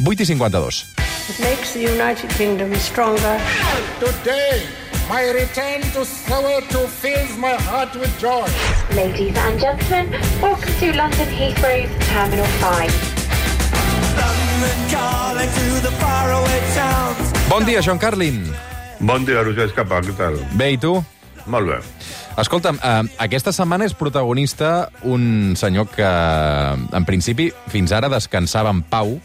8 i 52. It makes the United Kingdom stronger. Today, my return to Soweto fills my heart with joy. Ladies and gentlemen, welcome to London Heathrow's Terminal 5. Bon dia, John Carlin. Bon dia, Roger Escapa, què tal? Bé, i tu? Molt bé. Escolta'm, eh, aquesta setmana és protagonista un senyor que, en principi, fins ara descansava en pau.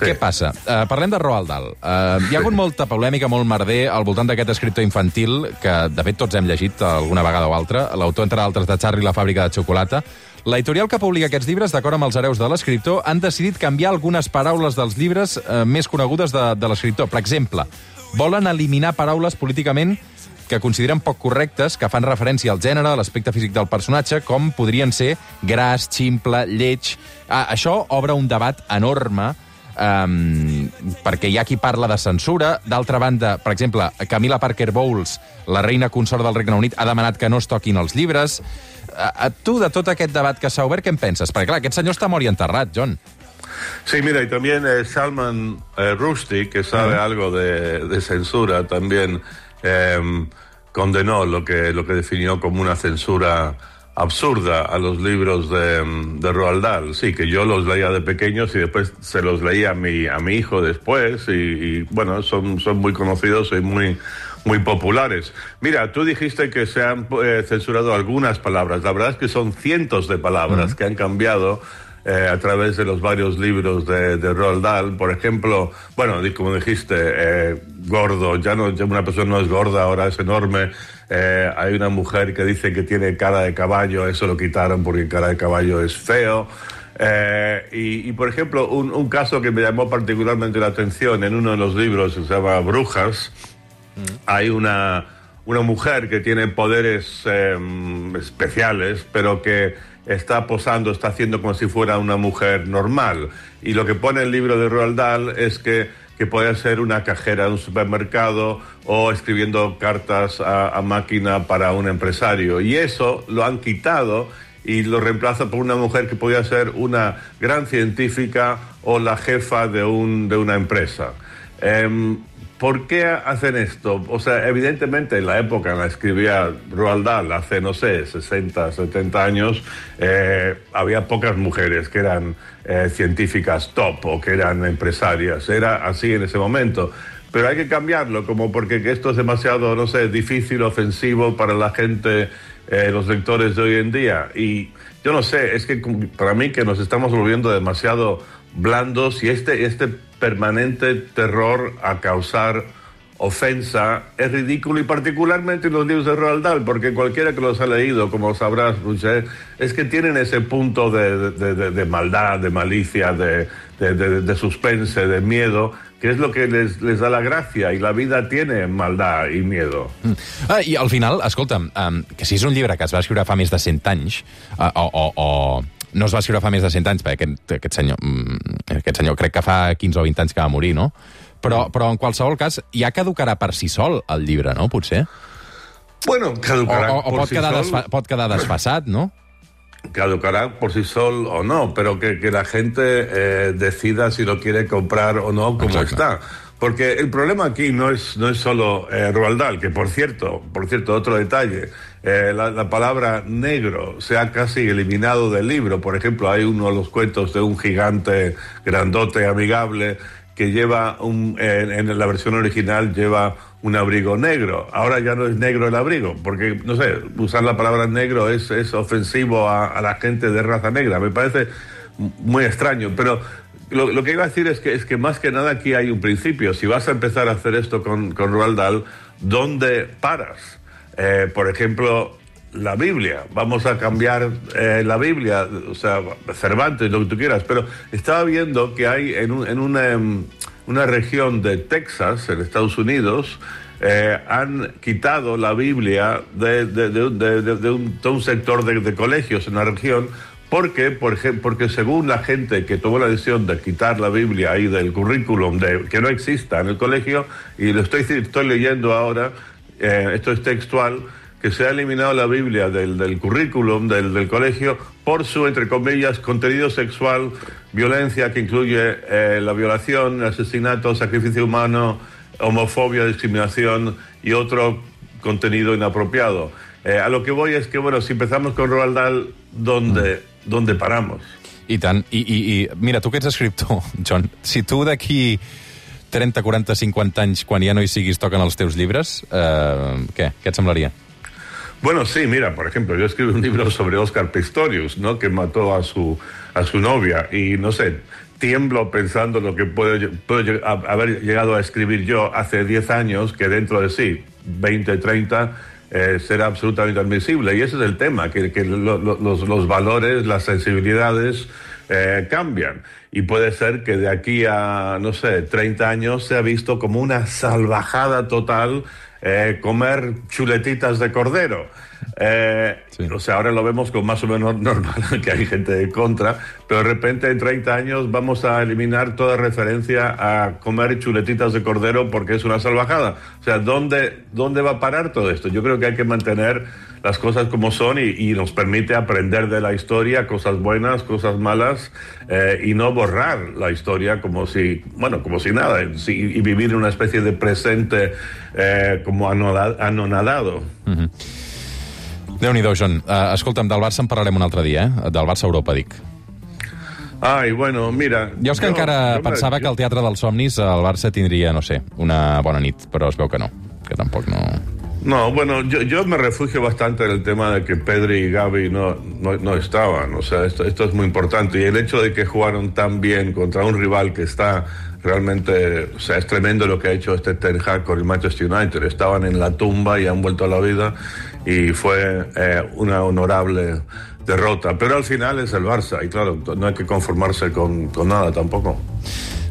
Sí. Què passa? Uh, parlem de Roald Dahl. Uh, hi ha hagut molta polèmica, molt merder, al voltant d'aquest escriptor infantil, que de fet tots hem llegit alguna vegada o altra, l'autor, entre altres, de Charlie la fàbrica de xocolata. L'editorial que publica aquests llibres, d'acord amb els hereus de l'escriptor, han decidit canviar algunes paraules dels llibres eh, més conegudes de, de l'escriptor. Per exemple, volen eliminar paraules políticament que consideren poc correctes, que fan referència al gènere, a l'aspecte físic del personatge, com podrien ser gras, ximple, lleig... Ah, això obre un debat enorme um, perquè hi ha qui parla de censura. D'altra banda, per exemple, Camila Parker Bowles, la reina consort del Regne Unit, ha demanat que no es toquin els llibres. A, a tu, de tot aquest debat que s'ha obert, què en penses? Perquè, clar, aquest senyor està mort i enterrat, John. Sí, mira, y también eh, Salman eh, Rushdie, que sabe algo de, de censura, también eh, condenó lo que, lo que definió como una censura absurda a los libros de, de Roald Dahl. Sí, que yo los leía de pequeños y después se los leía a mi, a mi hijo después y, y, bueno, son, son muy conocidos y muy, muy populares. Mira, tú dijiste que se han eh, censurado algunas palabras. La verdad es que son cientos de palabras que han cambiado eh, a través de los varios libros de, de Roald Dahl. Por ejemplo, bueno, como dijiste, eh, gordo, ya no, ya una persona no es gorda, ahora es enorme. Eh, hay una mujer que dice que tiene cara de caballo, eso lo quitaron porque cara de caballo es feo. Eh, y, y, por ejemplo, un, un caso que me llamó particularmente la atención en uno de los libros que se llama Brujas, hay una, una mujer que tiene poderes eh, especiales, pero que está posando, está haciendo como si fuera una mujer normal. Y lo que pone el libro de Roald Dahl es que, que puede ser una cajera de un supermercado o escribiendo cartas a, máquina para un empresario. Y eso lo han quitado y lo reemplaza por una mujer que podía ser una gran científica o la jefa de, un, de una empresa. Em, ¿Por qué hacen esto? O sea, evidentemente en la época en la que escribía Roald hace, no sé, 60, 70 años, eh, había pocas mujeres que eran eh, científicas top o que eran empresarias. Era así en ese momento. Pero hay que cambiarlo, como porque que esto es demasiado, no sé, difícil, ofensivo para la gente, eh, los lectores de hoy en día. Y yo no sé, es que para mí que nos estamos volviendo demasiado blandos y este, este permanente terror a causar ofensa es ridículo y particularmente en los libros de Roald Dahl, porque cualquiera que los ha leído, como sabrás, Roger, es que tienen ese punto de, de- de- de maldad, de malicia, de, de- de- de suspense, de miedo, que es lo que les, les da la gracia y la vida tiene maldad y miedo. Ah, I al final, escolta'm, um, que si és un llibre que es va escriure fa més de 100 anys, uh, o, o, o no es va escriure fa més de 100 anys, perquè aquest, aquest, senyor, mm, aquest senyor crec que fa 15 o 20 anys que va morir, no? Però, però en qualsevol cas, ja caducarà per si sol el llibre, no? Potser? Bueno, O, caducará o, o por pot, sí quedar sol. desfa, pot quedar desfasat, no? caducará por sí sol o no, pero que, que la gente eh, decida si lo quiere comprar o no como está. Porque el problema aquí no es, no es solo eh, Roald Dahl, que por cierto, por cierto, otro detalle, eh, la, la palabra negro se ha casi eliminado del libro. Por ejemplo, hay uno de los cuentos de un gigante grandote, amigable, que lleva un, en, la versión original lleva un abrigo negro. Ahora ya no es negro el abrigo, porque, no sé, usar la palabra negro es, es ofensivo a, a la gente de raza negra. Me parece muy extraño, pero lo, lo que iba a decir es que, es que más que nada aquí hay un principio. Si vas a empezar a hacer esto con, con Roald Dahl, ¿dónde paras? Eh, por ejemplo, la Biblia. Vamos a cambiar eh, la Biblia, o sea, Cervantes, lo que tú quieras. Pero estaba viendo que hay en, en una, em, una región de Texas, en Estados Unidos, eh, han quitado la Biblia de, de- de un- de- un, sector de, colegios en la región. Porque, por ejemplo, porque según la gente que tomó la decisión de quitar la Biblia ahí del currículum, que no exista en el colegio, y lo estoy, estoy leyendo ahora, eh, esto es textual, que se ha eliminado la Biblia del, del currículum del, del colegio por su, entre comillas, contenido sexual, violencia que incluye eh, la violación, asesinato, sacrificio humano, homofobia, discriminación y otro contenido inapropiado. Eh, a lo que voy es que, bueno, si empezamos con Roald Dahl, ¿dónde, ¿dónde paramos? I tant. I, i, I mira, tu que ets escriptor, John, si tu d'aquí 30, 40, 50 anys, quan ja no hi siguis, toquen els teus llibres, eh, què? Què et semblaria? Bueno, sí, mira, por ejemplo, yo escribí un libro sobre Oscar Pistorius, ¿no? Que mató a su, a su novia y, no sé, tiemblo pensando lo que puedo, haber llegado a escribir yo hace 10 años, que dentro de sí, 20, 30, eh, será absolutamente admisible. Y ese es el tema, que, que lo- lo- los, los valores, las sensibilidades eh, cambian. Y puede ser que de aquí a, no sé, 30 años se ha visto como una salvajada total eh, comer chuletitas de cordero. Eh, Sí. O sea, ahora lo vemos como más o menos normal, que hay gente de contra, pero de repente en 30 años vamos a eliminar toda referencia a comer chuletitas de cordero porque es una salvajada. O sea, ¿dónde, dónde va a parar todo esto? Yo creo que hay que mantener las cosas como son y, y nos permite aprender de la historia, cosas buenas, cosas malas, eh, y no borrar la historia como si, bueno, como si nada, sí, y vivir en una especie de presente eh, como anonadado. Déu-n'hi-do, John. Uh, escolta'm, del Barça en parlarem un altre dia, eh? Del Barça-Europa, dic. Ai, bueno, mira... Jo és que jo- encara jo- pensava que al Teatre dels Somnis el Barça tindria, no sé, una bona nit, però es veu que no, que tampoc no... No, bueno, yo, yo me refugio bastante en el tema de que Pedri y Gaby no, no, estaban. O sea, esto, esto es muy importante. Y el hecho de que jugaron tan bien contra un rival que está realmente... O sea, es tremendo lo que ha hecho este Ten Hag con el Manchester United. Estaban en la tumba y han vuelto a la vida. Y fue eh, una honorable derrota. Pero al final es el Barça. Y claro, no hay que conformarse con, con nada tampoco.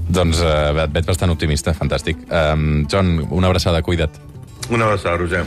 Doncs uh, et veig optimista, fantàstic. Um, John, una abraçada, cuida't. Una abraçada, Roger.